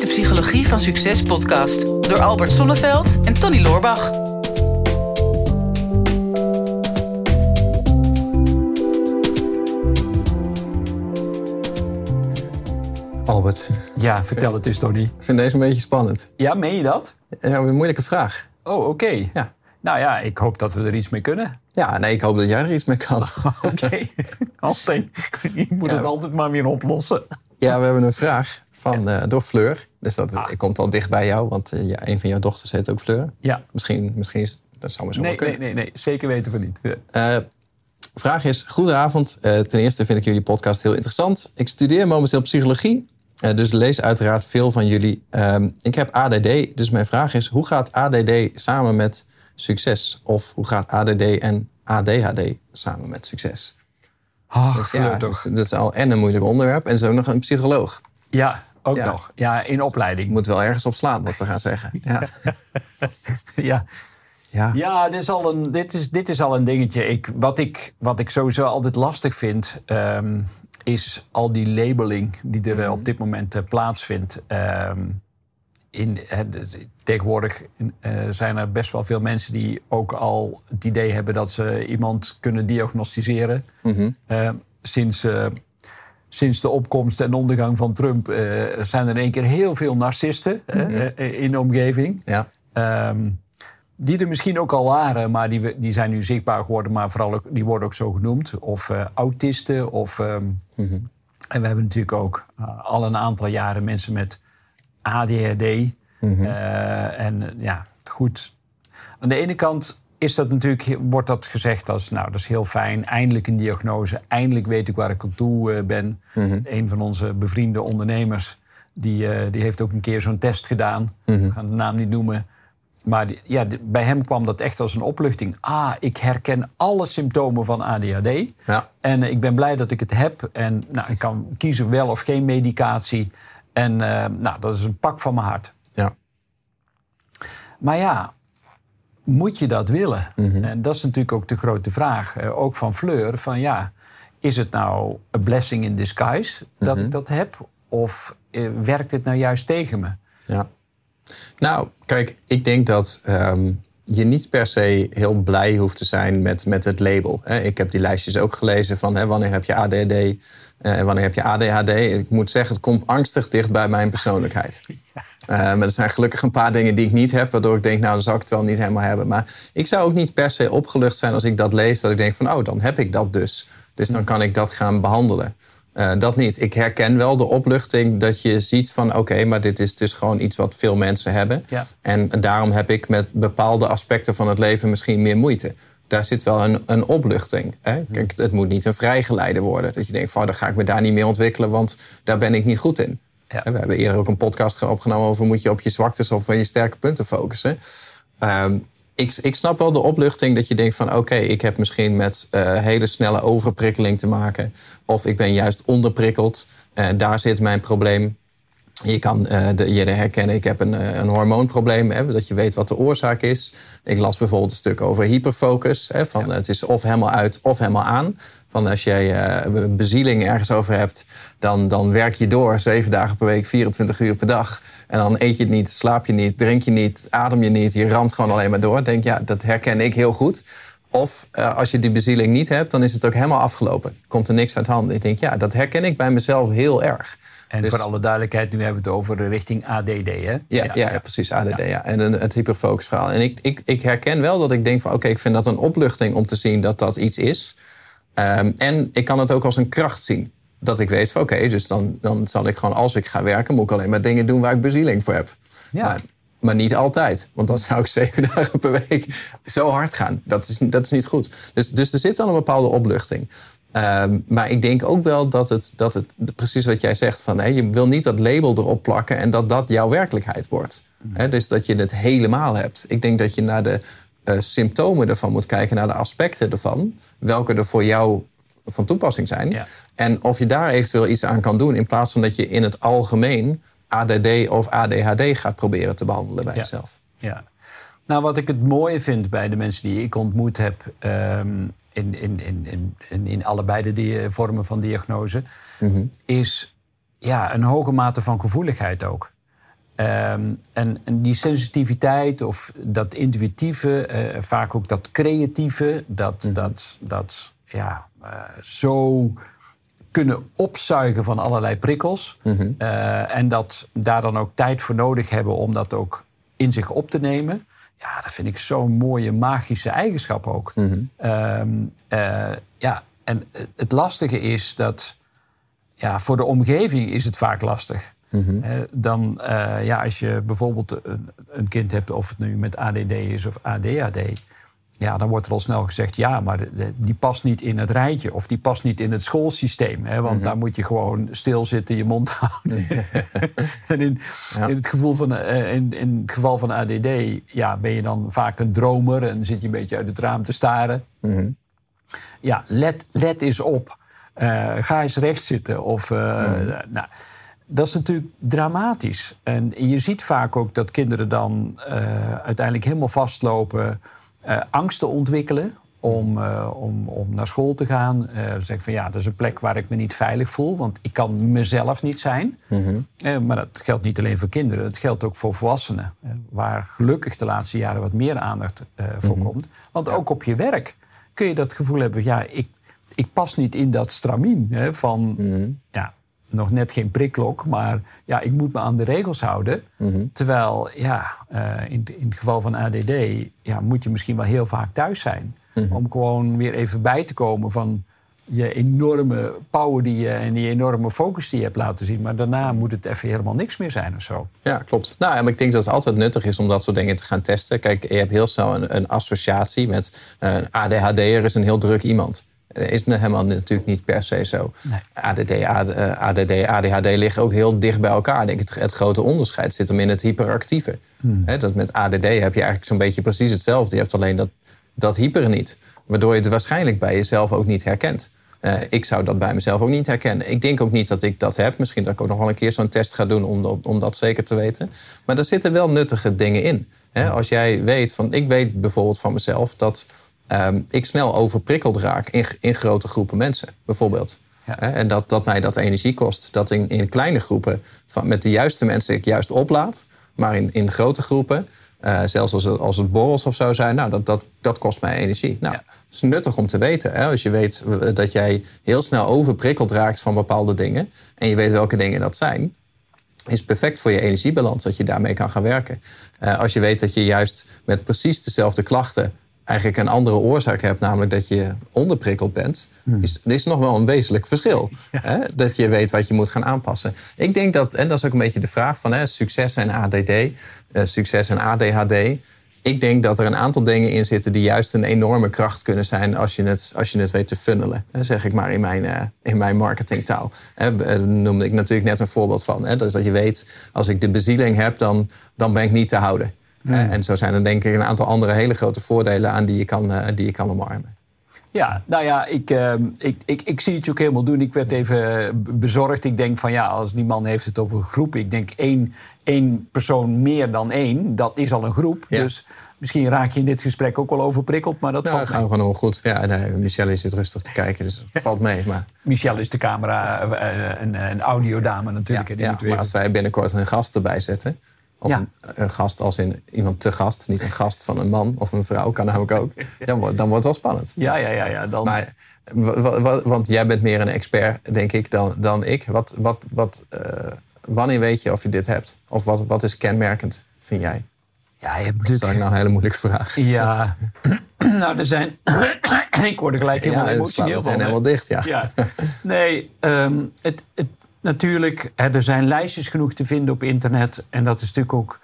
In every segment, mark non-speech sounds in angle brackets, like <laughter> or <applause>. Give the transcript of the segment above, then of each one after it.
is de Psychologie van Succes podcast door Albert Sonneveld en Tony Loorbach. Albert, Ja, vertel het eens, Tony. ik vind deze een beetje spannend. Ja, meen je dat? Ja, een moeilijke vraag. Oh, oké. Ja. Nou ja, ik hoop dat we er iets mee kunnen. Ja, nee, ik hoop dat jij er iets mee kan. <laughs> Oké. <laughs> altijd. Je moet Ja. het altijd maar weer oplossen. Ja, we hebben een vraag van, eh, door Fleur. Dus dat Ah. komt al dicht bij jou, want eh, ja, een van jouw dochters heet ook Fleur. Ja. Misschien, misschien is dat zou maar zo Nee, kunnen. nee, nee, nee. Zeker weten we niet. Eh, vraag is, goedenavond. Ten eerste vind ik jullie podcast heel interessant. Ik studeer momenteel psychologie, dus lees uiteraard veel van jullie. Ehm, ik heb ADD, dus mijn vraag is, hoe gaat ADD samen met succes? Of hoe gaat ADD en ADHD samen met succes? Ach, Dus ja, toch. dus dat is al en een moeilijk onderwerp en zo nog een psycholoog. Ja, ook Ja. nog. Ja, in opleiding. Moet wel ergens op slaan, wat we gaan zeggen. Ja, <laughs> Ja. ja. Ja, dit is al een, dit is, dit is al een dingetje. Ik, wat, ik, wat ik sowieso altijd lastig vind, ehm, is al die labeling die er eh, op dit moment eh, plaatsvindt. Ehm, in, tegenwoordig eh, zijn er best wel veel mensen die ook al het idee hebben dat ze iemand kunnen diagnosticeren. Mhm. Eh, sinds, sinds de opkomst en ondergang van Trump eh, zijn er in één keer heel veel narcisten hè, eh, in de omgeving. ja. Ehm, die er misschien ook al waren, maar die, die zijn nu zichtbaar geworden, maar vooral ook, die worden ook zo genoemd. Of eh, autisten. Of, ehm, Mhm. En we hebben natuurlijk ook eh, al een aantal jaren mensen met ADHD. Mhm. Eh, en eh, ja, goed. Aan de ene kant is dat natuurlijk, wordt dat gezegd als, nou, dat is heel fijn. Eindelijk een diagnose. Eindelijk weet ik waar ik aan toe eh, ben. Mhm. Een van onze bevriende ondernemers, die, eh, die heeft ook een keer zo'n test gedaan. Mhm. We gaan de naam niet noemen. Maar die- ja, die- bij hem kwam dat echt als een opluchting. Ah, ik herken alle symptomen van ADHD. Ja. En eh, ik ben blij dat ik het heb. En nou, ik kan kiezen wel of geen medicatie. En nou, dat is een pak van mijn hart. Ja. Maar ja, moet je dat willen? Mhm. En dat is natuurlijk ook de grote vraag. eh, ook van Fleur. Van ja, is het nou a blessing in disguise dat Mhm. ik dat heb? Of eh, werkt het nou juist tegen me? Ja. Nou, kijk, ik denk dat ehm, je niet per se heel blij hoeft te zijn met, met het label. Hè. Ik heb die lijstjes ook gelezen van hè, wanneer heb je ADD eh, en wanneer heb je ADHD. Ik moet zeggen, het komt angstig dicht bij mijn persoonlijkheid. Eh, maar er zijn gelukkig een paar dingen die ik niet heb, waardoor ik denk, nou, dan zou ik het wel niet helemaal hebben. Maar ik zou ook niet per se opgelucht zijn als ik dat lees, dat ik denk van, oh, dan heb ik dat dus. Dus dan kan ik dat gaan behandelen. Eh, dat niet. Ik herken wel de opluchting dat je ziet van oké, maar dit is dus gewoon iets wat veel mensen hebben. Ja. En daarom heb ik met bepaalde aspecten van het leven misschien meer moeite. Daar zit wel een, een opluchting. Hè? Kijk, het moet niet een vrijgeleide worden. Dat je denkt van dan ga ik me daar niet mee ontwikkelen, want daar ben ik niet goed in. We hebben eerder ook een podcast opgenomen over moet je op je zwaktes of je sterke punten focussen. Ehm, ik, ik snap wel de opluchting dat je denkt van oké, ik heb misschien met eh, hele snelle overprikkeling te maken. Of ik ben juist onderprikkeld. Eh, daar zit mijn probleem. Je kan eh, de, je herkennen, ik heb een, eh, een hormoonprobleem, hè, dat je weet wat de oorzaak is. Ik las bijvoorbeeld een stuk over hyperfocus. Hè, van, Het is of helemaal uit of helemaal aan. Van als jij eh, bezieling ergens over hebt, dan, dan werk je door zeven dagen per week, 24 uur per dag. En dan eet je het niet, slaap je niet, drink je niet, adem je niet. Je ramt gewoon alleen maar door. Denk, ja, dat herken ik heel goed. Of als je die bezieling niet hebt, dan is het ook helemaal afgelopen. Komt er niks uit handen. Ik denk, ja, dat herken ik bij mezelf heel erg. En Dus- voor alle duidelijkheid, nu hebben we het over de richting ADD, hè? Ja, ja, ja, precies, ADD. Ja. En een- het hyperfocusverhaal. En ik, ik, ik herken wel dat ik denk van... oké, ik vind dat een opluchting om te zien dat dat iets is. Ehm, en ik kan het ook als een kracht zien. Dat ik weet van oké, dus dan, dan zal ik gewoon... als ik ga werken, moet ik alleen maar dingen doen waar ik bezieling voor heb. Ja. Maar, maar niet altijd. Want dan zou ik <laughs> zeven dagen per week zo hard gaan. Dat is, dat is niet goed. Dus, dus er zit wel een bepaalde opluchting. Ehm, maar ik denk ook wel dat het, dat het precies wat jij zegt, van, hé, je wil niet dat label erop plakken en dat dat jouw werkelijkheid wordt. Hè, dus dat je het helemaal hebt. Ik denk dat je naar de eh, symptomen ervan moet kijken, naar de aspecten ervan, welke er voor jou van toepassing zijn. Ja. En of je daar eventueel iets aan kan doen, in plaats van dat je in het algemeen ADD of ADHD gaat proberen te behandelen bij Ja. jezelf. Ja. Nou, wat ik het mooie vind bij de mensen die ik ontmoet heb... ehm, in, in, in, in, in, allebei de die- vormen van diagnose... is ja, een hoge mate van gevoeligheid ook. Ehm, en, en, die sensitiviteit of dat intuïtieve, uh, vaak ook dat creatieve, dat, mm dat, dat ja, uh, zo kunnen opzuigen van allerlei prikkels. Mm uh, en dat daar dan ook tijd voor nodig hebben om dat ook in zich op te nemen. Ja, dat vind ik zo'n mooie magische eigenschap ook. Mm -hmm. ja, en het lastige is dat ja, voor de omgeving is het vaak lastig. Mm dan, uh, ja, als je bijvoorbeeld een, een, kind hebt, of het nu met ADD is of ADHD, ja, dan wordt er al snel gezegd: ja, maar die past niet in het rijtje of die past niet in het schoolsysteem. Hè, want mm -hmm. daar moet je gewoon stilzitten, je mond houden. <laughs> en in, ja. in, het gevoel van, uh, in, in, het geval van ADD ja, ben je dan vaak een dromer en zit je een beetje uit het raam te staren. Mm -hmm. Ja, let, let eens op. Uh, ga eens rechts zitten. Of, uh, mm. nou, dat is natuurlijk dramatisch. En je ziet vaak ook dat kinderen dan uh, uiteindelijk helemaal vastlopen, angsten ontwikkelen om, om, om naar school te gaan. zeggen van ja, dat is een plek waar ik me niet veilig voel, want ik kan mezelf niet zijn. Mm -hmm. maar dat geldt niet alleen voor kinderen, het geldt ook voor volwassenen, waar gelukkig de laatste jaren wat meer aandacht voor mm -hmm. komt. Want ook op je werk kun je dat gevoel hebben, ja, ik ik pas niet in dat stramien hè, van mm. ja, nog net geen prikklok, maar ja, ik moet me aan de regels houden. Mm. Terwijl, ja, uh, in, in het geval van ADD, ja, moet je misschien wel heel vaak thuis zijn. Mm. Om gewoon weer even bij te komen van je enorme power die je, en die enorme focus die je hebt laten zien. Maar daarna moet het even helemaal niks meer zijn of zo. Ja, klopt. Nou, en ik denk dat het altijd nuttig is om dat soort dingen te gaan testen. Kijk, je hebt heel snel een, een associatie met uh, een ADHD'er is een heel druk iemand is helemaal natuurlijk niet per se zo. Nee. ADD, ADD, ADHD liggen ook heel dicht bij elkaar. Denk het, het grote onderscheid zit hem in het hyperactieve. Hmm. dat met ADD heb je eigenlijk zo'n beetje precies hetzelfde. Je hebt alleen dat, dat hyper niet. Waardoor je het waarschijnlijk bij jezelf ook niet herkent. Uh, ik zou dat bij mezelf ook niet herkennen. Ik denk ook niet dat ik dat heb. Misschien dat ik ook nog wel een keer zo'n test ga doen om, om dat zeker te weten. Maar er zitten wel nuttige dingen in. als jij weet van, ik weet bijvoorbeeld van mezelf dat um, ik snel overprikkeld raak in, in grote groepen mensen, bijvoorbeeld. Ja. En dat, dat mij dat energie kost. Dat in, in kleine groepen van, met de juiste mensen ik juist oplaad. Maar in, in grote groepen, uh, zelfs als het, als het borrels of zo zijn, nou, dat, dat, dat kost mij energie. Nou, ja. Het is nuttig om te weten. Hè? Als je weet dat jij heel snel overprikkeld raakt van bepaalde dingen. En je weet welke dingen dat zijn is perfect voor je energiebalans, dat je daarmee kan gaan werken. Uh, als je weet dat je juist met precies dezelfde klachten eigenlijk een andere oorzaak hebt, namelijk dat je onderprikkeld bent, hmm. is, is nog wel een wezenlijk verschil. <laughs> Hè? Dat je weet wat je moet gaan aanpassen. Ik denk dat, en dat is ook een beetje de vraag van hè, succes en ADD, uh, eh, succes en ADHD. Ik denk dat er een aantal dingen in zitten die juist een enorme kracht kunnen zijn als je het, als je het weet te funnelen. Hè, zeg ik maar in mijn, uh, in mijn marketingtaal. Hè, eh, noemde ik natuurlijk net een voorbeeld van. Hè, dat je weet, als ik de bezieling heb, dan, dan ben ik niet te houden. Hmm. en zo zijn er denk ik een aantal andere hele grote voordelen aan die je kan, uh, die je kan omarmen. Ja, nou ja, ik, uh, ik, ik, ik zie het je ook helemaal doen. Ik werd even bezorgd. Ik denk van ja, als die man heeft het over een groep. Ik denk één, één persoon meer dan één, dat is al een groep. Ja. Dus misschien raak je in dit gesprek ook wel overprikkeld, maar dat nou, valt mee. gaan gewoon goed. Ja, nee, Michelle zit rustig te kijken, dus het valt mee. Maar... Michelle is de camera, uh, een, een audiodame natuurlijk. Ja, ja maar als wij binnenkort een gast erbij zetten... Of ja. een, gast als in iemand te gast. Niet een gast van een man of een vrouw, kan namelijk ook. Dan, wordt, dan wordt het wel spannend. Ja, ja, ja. ja dan... Maar, want jij bent meer een expert, denk ik, dan, dan ik. Wat, wat, wat, uh, wanneer weet je of je dit hebt? Of wat, wat is kenmerkend, vind jij? Ja, je hebt natuurlijk... Dat is nou een hele moeilijke vraag. Ja, <clears throat> nou, er zijn... <clears throat> ik word er gelijk helemaal ja, emotioneel van. zijn helemaal dicht, ja. ja. Nee, um, het, het natuurlijk, er zijn lijstjes genoeg te vinden op internet. En dat is natuurlijk ook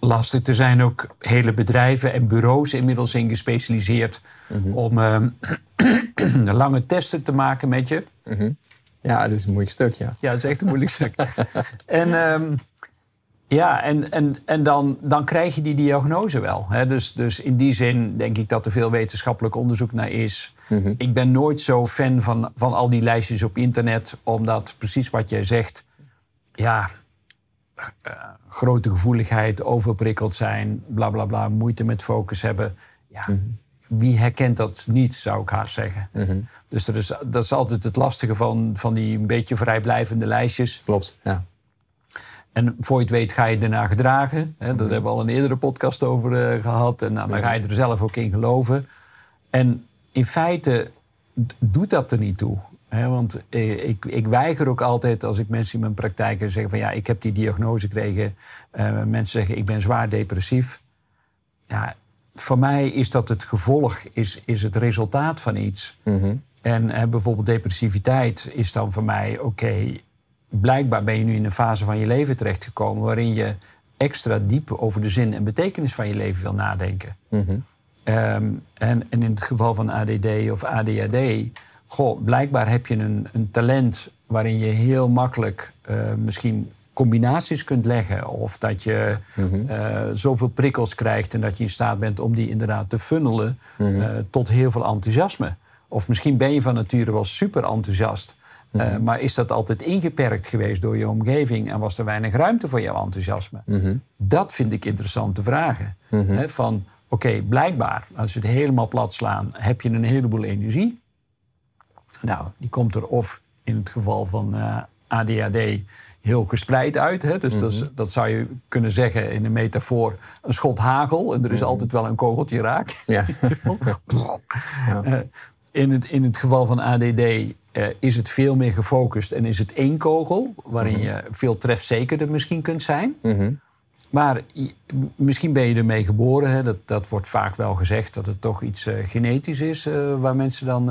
lastig. Er zijn ook hele bedrijven en bureaus inmiddels in gespecialiseerd mm -hmm. om uh, <clears throat> lange testen te maken met je. Mm -hmm. Ja, dat is een moeilijk stuk, ja. Ja, dat is echt een moeilijk stuk. <laughs> en um, ja, en, en, en dan, dan krijg je die diagnose wel. Hè? Dus, dus in die zin denk ik dat er veel wetenschappelijk onderzoek naar is. Mhm. Ik ben nooit zo fan van, van al die lijstjes op internet, omdat precies wat jij zegt, ja, uh, grote gevoeligheid, overprikkeld zijn, bla bla bla, moeite met focus hebben. Ja, mhm. Wie herkent dat niet, zou ik haast zeggen. Mhm. Dus dat is, dat is altijd het lastige van, van die een beetje vrijblijvende lijstjes. Klopt, ja. En voor je het weet ga je daarna gedragen. Hè? Dat hebben we al een eerdere podcast over eh, gehad. En nou, dan ga je er zelf ook in geloven. En in feite doet dat er niet toe. Hè? Want eh, ik, ik weiger ook altijd als ik mensen in mijn praktijk zeggen van ja, ik heb die diagnose gekregen. Eh, mensen zeggen ik ben zwaar depressief. Ja, voor mij is dat het gevolg, is, is het resultaat van iets. En eh, bijvoorbeeld depressiviteit is dan voor mij, oké, blijkbaar ben je nu in een fase van je leven terechtgekomen waarin je extra diep over de zin en betekenis van je leven wil nadenken. Ehm, en, en in het geval van ADD of ADHD, goh, blijkbaar heb je een, een talent waarin je heel makkelijk eh, misschien combinaties kunt leggen. Of dat je eh, zoveel prikkels krijgt en dat je in staat bent om die inderdaad te funnelen eh, tot heel veel enthousiasme. Of misschien ben je van nature wel super enthousiast. Eh, maar is dat altijd ingeperkt geweest door je omgeving en was er weinig ruimte voor jouw enthousiasme? Dat vind ik interessante vragen. Hè, van, oké, blijkbaar, als je het helemaal plat slaan, heb je een heleboel energie. Nou, die komt er of in het geval van eh, ADHD heel gespreid uit. Hè? Dus dat, zou je kunnen zeggen in een metafoor, een schot hagel. En er is altijd wel een kogeltje raak. Ja. <laughs> Eh, in, het, in het geval van ADD eh, is het veel meer gefocust en is het één kogel, waarin je veel trefzekerder misschien kunt zijn. Maar i- m- misschien ben je ermee geboren. Hè? Dat, dat wordt vaak wel gezegd dat het toch iets eh, genetisch is eh, waar mensen dan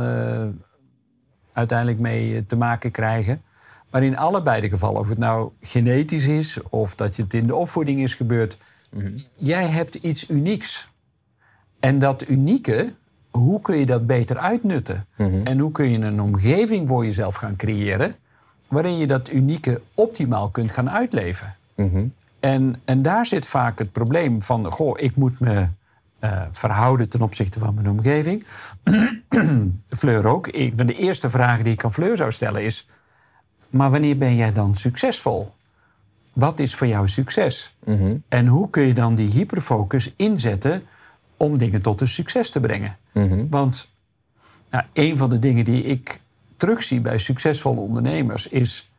uiteindelijk mee te maken krijgen. Maar in allebei de gevallen, of het nou genetisch is of dat het in de opvoeding is gebeurd, jij hebt iets unieks. En dat unieke, hoe kun je dat beter uitnutten? En hoe kun je een omgeving voor jezelf gaan creëren waarin je dat unieke optimaal kunt gaan uitleven? En, en daar zit vaak het probleem van, goh, ik moet me eh, verhouden ten opzichte van mijn omgeving. <clears throat> Fleur ook. Een van de eerste vragen die ik aan Fleur zou stellen is, maar wanneer ben jij dan succesvol? Wat is voor jou succes? En hoe kun je dan die hyperfocus inzetten om dingen tot een succes te brengen? Want nou, een van de dingen die ik terugzie bij succesvolle ondernemers is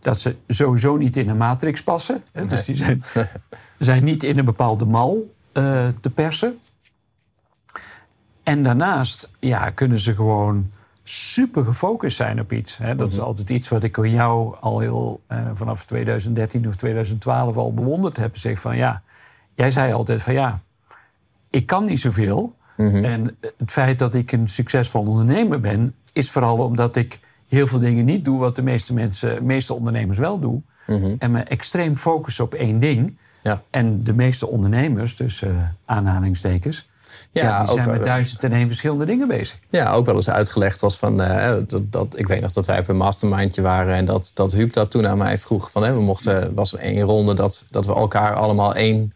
dat ze sowieso niet in een matrix passen. Hè? Dus die zijn, <laughs> zijn niet in een bepaalde mal eh, te persen. En daarnaast ja, kunnen ze gewoon super gefocust zijn op iets. Hè? Dat is altijd iets wat ik aan jou al heel eh, vanaf 2013 of 2012 al bewonderd heb. Zeg van ja, jij zei altijd van ja, ik kan niet zoveel. En het feit dat ik een succesvol ondernemer ben, is vooral omdat ik heel veel dingen niet doe wat de meeste mensen, de meeste ondernemers wel doen. En me extreem focus op één ding. Ja. En de meeste ondernemers, dus eh, aanhalingstekens, ja, Ja, die zijn met duizend en één verschillende dingen bezig. Ja, ook wel eens uitgelegd was van... eh, dat, dat, ik weet nog dat wij op een mastermindje waren... en dat, dat Huub dat toen aan mij vroeg. Van, hè, we mochten, was één ronde dat, dat we elkaar allemaal één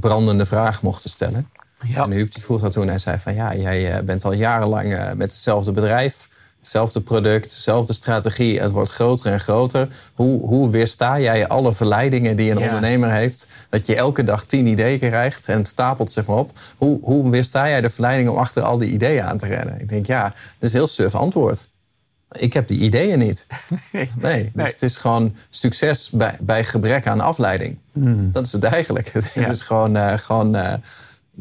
brandende vraag mochten stellen. Ja. En Huub die vroeg dat toen en zei van... ja, jij eh, bent al jarenlang eh, met hetzelfde bedrijf... hetzelfde product, dezelfde strategie. Het wordt groter en groter. Hoe, hoe weersta jij alle verleidingen die een Ja. ondernemer heeft? Dat je elke dag tien ideeën krijgt en het stapelt zeg maar op. Hoe, hoe weersta jij de verleiding om achter al die ideeën aan te rennen? Ik denk, ja, dat is een heel suf antwoord. Ik heb die ideeën niet. Nee. <laughs> Nee, dus Nee. het is gewoon succes bij, bij gebrek aan afleiding. Dat is het eigenlijk. <laughs> Het is gewoon, eh, gewoon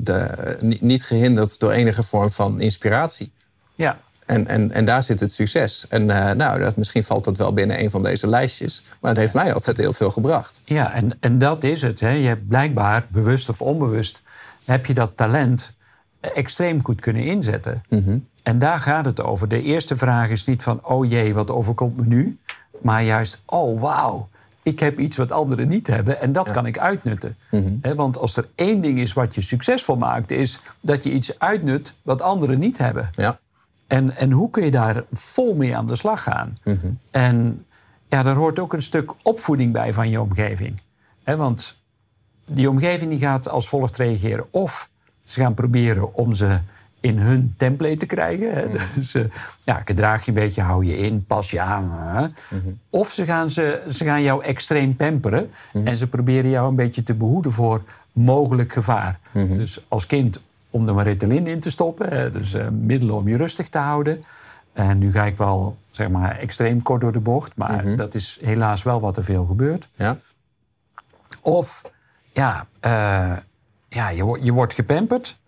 de, niet- gehinderd door enige vorm van inspiratie. Ja, En, en, en daar zit het succes. En eh, nou, dat, misschien valt dat wel binnen een van deze lijstjes. Maar het heeft mij altijd heel veel gebracht. Ja, en, en dat is het. Hè. Je hebt blijkbaar, bewust of onbewust, heb je dat talent extreem goed kunnen inzetten. En daar gaat het over. De eerste vraag is niet van, oh jee, wat overkomt me nu? Maar juist, oh wauw, ik heb iets wat anderen niet hebben en dat kan ik uitnutten. Hè, want als er één ding is wat je succesvol maakt, is dat je iets uitnut wat anderen niet hebben. Ja. En, en hoe kun je daar vol mee aan de slag gaan? En ja, daar hoort ook een stuk opvoeding bij van je omgeving. want die omgeving die gaat als volgt reageren. Of ze gaan proberen om ze in hun template te krijgen. Hè? <laughs> Dus eh, ja, gedraag je een beetje, hou je in, pas je aan. Hè? Of ze gaan, ze, ze gaan jou extreem pamperen. En ze proberen jou een beetje te behoeden voor mogelijk gevaar. Dus als kind om er maar in te stoppen. Hè? Dus eh, middelen om je rustig te houden. En nu ga ik wel zeg maar, extreem kort door de bocht. Maar dat is helaas wel wat er veel gebeurt. Ja. Of ja, eh, ja je, wordt- je wordt gepamperd.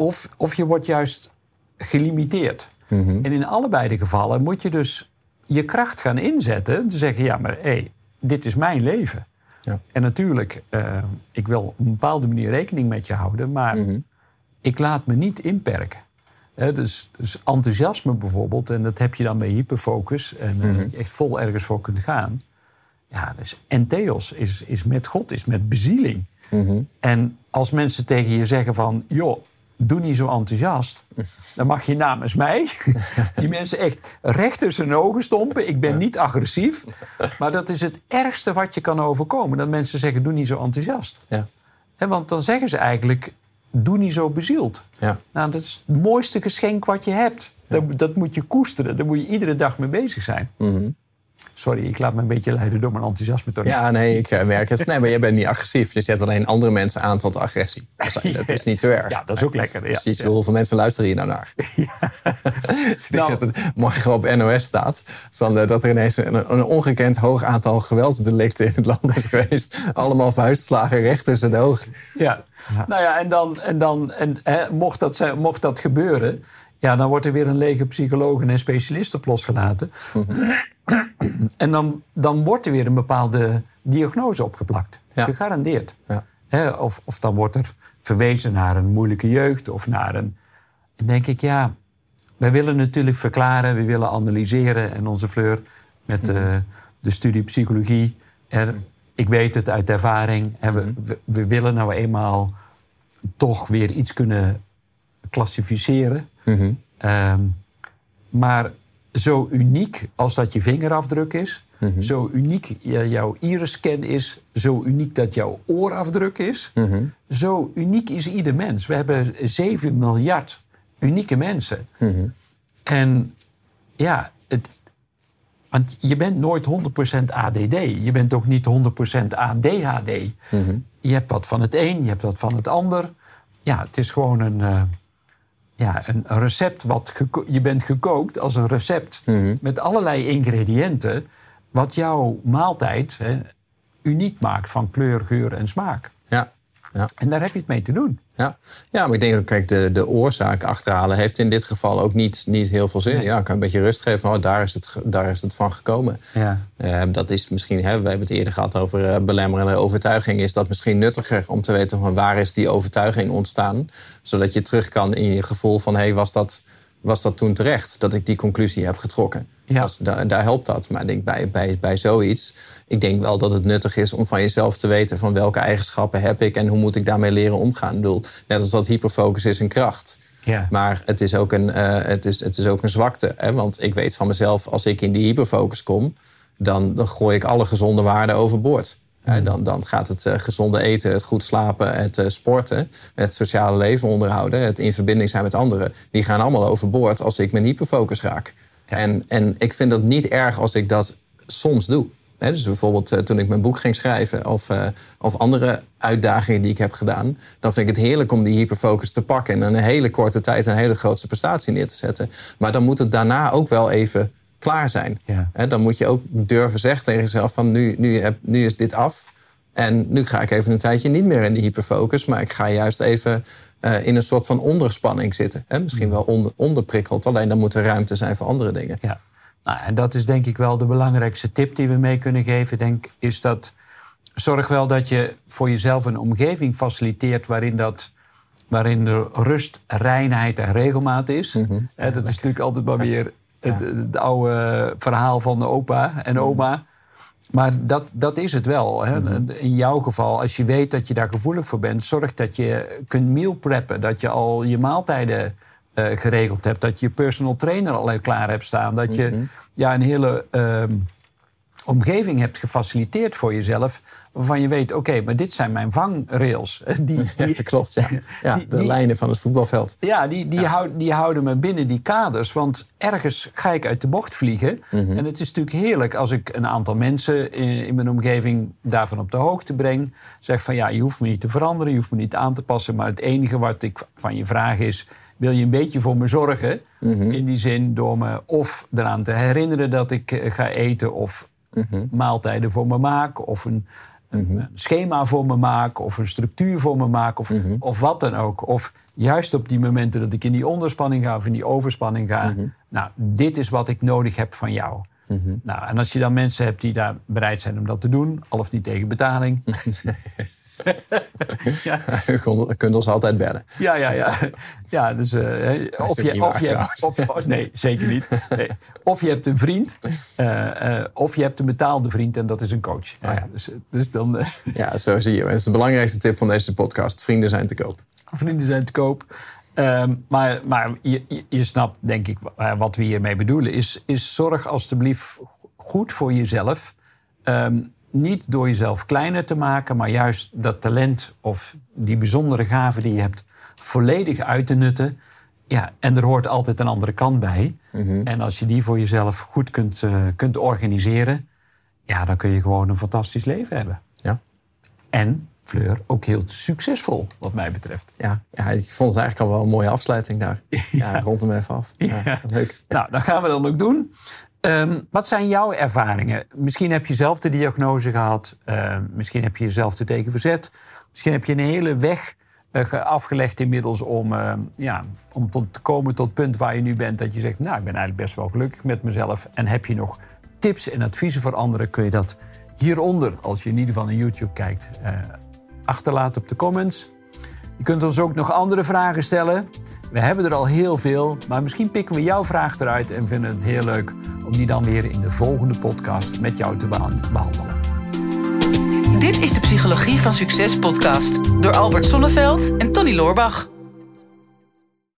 Of, of je wordt juist gelimiteerd. En in allebei de gevallen moet je dus je kracht gaan inzetten. Te zeggen, ja, maar hé, dit is mijn leven. Ja. En natuurlijk, eh, ik wil op een bepaalde manier rekening met je houden. Maar ik laat me niet inperken. Dus, dus enthousiasme bijvoorbeeld, en dat heb je dan bij hyperfocus... en dat je echt vol ergens voor kunt gaan. Ja, dus entheos is, is met God, is met bezieling. En als mensen tegen je zeggen van... joh, doe niet zo enthousiast... dan mag je namens mij <laughs> die mensen echt recht tussen hun ogen stompen. Ik ben niet agressief. Maar dat is het ergste wat je kan overkomen. Dat mensen zeggen, doe niet zo enthousiast. Ja. Want dan zeggen ze eigenlijk, doe niet zo bezield. Ja. Nou, dat is het mooiste geschenk wat je hebt. Dat, dat moet je koesteren. Daar moet je iedere dag mee bezig zijn. Sorry, ik laat me een beetje leiden door mijn enthousiasme. Ja, nee, ik eh, merk het. Nee, maar jij bent niet agressief. Je zet alleen andere mensen aan tot agressie. Dat is, niet zo <laughs> erg. Ja, dat is ook lekker. Ja. Precies, hoeveel mensen luisteren hier nou naar? <laughs> Dus <laughs> ik denk Nou. dat het morgen op NOS staat... Van, eh, dat er ineens een, een ongekend hoog aantal geweldsdelicten in het land is geweest. Allemaal vuistslagen recht tussen de ogen. Ja. Nou ja, en dan, en dan en, hè, mocht, dat, mocht dat gebeuren, ja, dan wordt er weer een lege psychologen en specialist op losgelaten. En dan, dan wordt er weer een bepaalde diagnose opgeplakt. Ja. Gegarandeerd. Ja. Of, of dan wordt er verwezen naar een moeilijke jeugd of naar een. Dan denk ik, ja, wij willen natuurlijk verklaren, we willen analyseren. En onze Fleur met de, de studie psychologie. Er, ik weet het uit ervaring. En we, we, we willen nou eenmaal toch weer iets kunnen klassificeren. Ehm, maar zo uniek als dat je vingerafdruk is, zo uniek jouw iris-scan is, zo uniek dat jouw oorafdruk is, zo uniek is ieder mens. We hebben 7 miljard unieke mensen. En ja, het, want je bent nooit 100% ADD. Je bent ook niet 100% ADHD. Je hebt wat van het een, je hebt wat van het ander. Ja, het is gewoon een, eh, ja, een recept. Wat je bent gekookt als een recept met allerlei ingrediënten. Wat jouw maaltijd hè, uniek maakt van kleur, geur en smaak. Ja. En daar heb je het mee te doen. Ja. ja, maar ik denk ook, kijk, de, de oorzaak achterhalen heeft in dit geval ook niet, niet heel veel zin. Nee. Ja, ik kan een beetje rust geven, van, oh, daar, is het, daar is het van gekomen. Ja. Eh, dat is misschien, hè, we hebben het eerder gehad over eh, belemmerende overtuiging. Is dat misschien nuttiger om te weten van waar is die overtuiging ontstaan? Zodat je terug kan in je gevoel van, hé, hey, was, dat, was dat toen terecht dat ik die conclusie heb getrokken? Ja. Is- daar, daar helpt dat. Maar ik denk bij, bij, bij zoiets, ik denk wel dat het nuttig is om van jezelf te weten van welke eigenschappen heb ik en hoe moet ik daarmee leren omgaan. Ik bedoel, net als dat hyperfocus is een kracht. Ja. Maar het is ook een, eh, het is, het is ook een zwakte. Hè? Want ik weet van mezelf, als ik in die hyperfocus kom, dan, dan gooi ik alle gezonde waarden overboord. Hè, dan, dan gaat het eh, gezonde eten, het goed slapen, het eh, sporten, het sociale leven onderhouden, het in verbinding zijn met anderen, die gaan allemaal overboord als ik mijn hyperfocus raak. Ja. En, en ik vind dat niet erg als ik dat soms doe. Dus bijvoorbeeld eh, toen ik mijn boek ging schrijven of, of andere uitdagingen die ik heb gedaan, dan vind ik het heerlijk om die hyperfocus te pakken en in een hele korte tijd een hele grootste prestatie neer te zetten. Maar dan moet het daarna ook wel even klaar zijn. Ja. Dan moet je ook durven zeggen tegen jezelf van nu, nu, heb, nu is dit af. En nu ga ik even een tijdje niet meer in die hyperfocus, maar ik ga juist even eh, in een soort van onderspanning zitten. Hè? Misschien wel onder, onderprikkeld, alleen dan moet er ruimte zijn voor andere dingen. Ja. Nou, en dat is denk ik wel de belangrijkste tip die we mee kunnen geven. Denk, is dat zorg wel dat je voor jezelf een omgeving faciliteert waarin, dat, waarin er rust, reinheid en regelmaat is. Hè, dat is natuurlijk altijd maar weer het, het oude verhaal van de opa en oma. Maar dat, dat is het wel. Hè. In jouw geval, als je weet dat je daar gevoelig voor bent, zorg dat je kunt meal preppen. Dat je al je maaltijden eh, geregeld hebt. Dat je je personal trainer al klaar hebt staan. Dat je ja, een hele ehm, omgeving hebt gefaciliteerd voor jezelf. Waarvan je weet, oké, maar dit zijn mijn vangrails. <laughs> Die, Ja, die, dat <laughs> klopt, ja. <laughs> ja Die- de die- lijnen van het voetbalveld. ja, die, die, houd- die houden me binnen die kaders. Want ergens ga ik uit de bocht vliegen. En het is natuurlijk heerlijk als ik een aantal mensen in, in mijn omgeving daarvan op de hoogte breng. Zeg van ja, je hoeft me niet te veranderen, je hoeft me niet aan te passen. Maar het enige wat ik van je vraag is. Wil je een beetje voor me zorgen? In die zin door me of eraan te herinneren dat ik eh, ga eten. Of maaltijden voor me maak. Of een, een schema voor me maak, of een structuur voor me maak, of, of wat dan ook. Of juist op die momenten dat ik in die onderspanning ga of in die overspanning ga. Nou, dit is wat ik nodig heb van jou. Nou, en als je dan mensen hebt die daar bereid zijn om dat te doen, al of niet tegen betaling. <laughs> ja. <laughs> Je kunt ons altijd bellen. Ja, ja, ja. ja dus, uh, of, je, of je hebt, of, nee, zeker niet. Nee. Of je hebt een vriend, uh, uh, of je hebt een betaalde vriend en dat is een coach. Oh, ja. dus, dus dan, <laughs> ja, zo zie je. Dat is de belangrijkste tip van deze podcast. Vrienden zijn te koop. Vrienden zijn te koop. Um, maar maar je, je, je, snapt, denk ik, wat we hiermee bedoelen. Is, is zorg alstublieft goed voor jezelf. Um, niet door jezelf kleiner te maken, maar juist dat talent of die bijzondere gave die je hebt volledig uit te nutten. Ja, en er hoort altijd een andere kant bij. Mhm. En als je die voor jezelf goed kunt, uh, kunt organiseren, ja, dan kun je gewoon een fantastisch leven hebben. Ja. En Fleur ook heel succesvol, wat mij betreft. Ja, ja ik vond het eigenlijk al wel een mooie afsluiting daar. <laughs> Ja, ja rond hem even af. Ja, ja. Leuk. Nou, dat gaan we dan ook doen. Um, wat zijn jouw ervaringen? Misschien heb je zelf de diagnose gehad. Uh, misschien heb je jezelf er tegen verzet. Misschien heb je een hele weg uh, afgelegd inmiddels om, uh, ja, om tot, te komen tot het punt waar je nu bent. Dat je zegt, nou, ik ben eigenlijk best wel gelukkig met mezelf. En heb je nog tips en adviezen voor anderen, kun je dat hieronder, als je in ieder geval naar YouTube kijkt, eh, achterlaten op de comments. Je kunt ons ook nog andere vragen stellen. We hebben er al heel veel, maar misschien pikken we jouw vraag eruit en vinden het heel leuk om die dan weer in de volgende podcast met jou te behandelen. Dit is de Psychologie van Succes podcast door Albert Sonneveld en Tony Loorbach.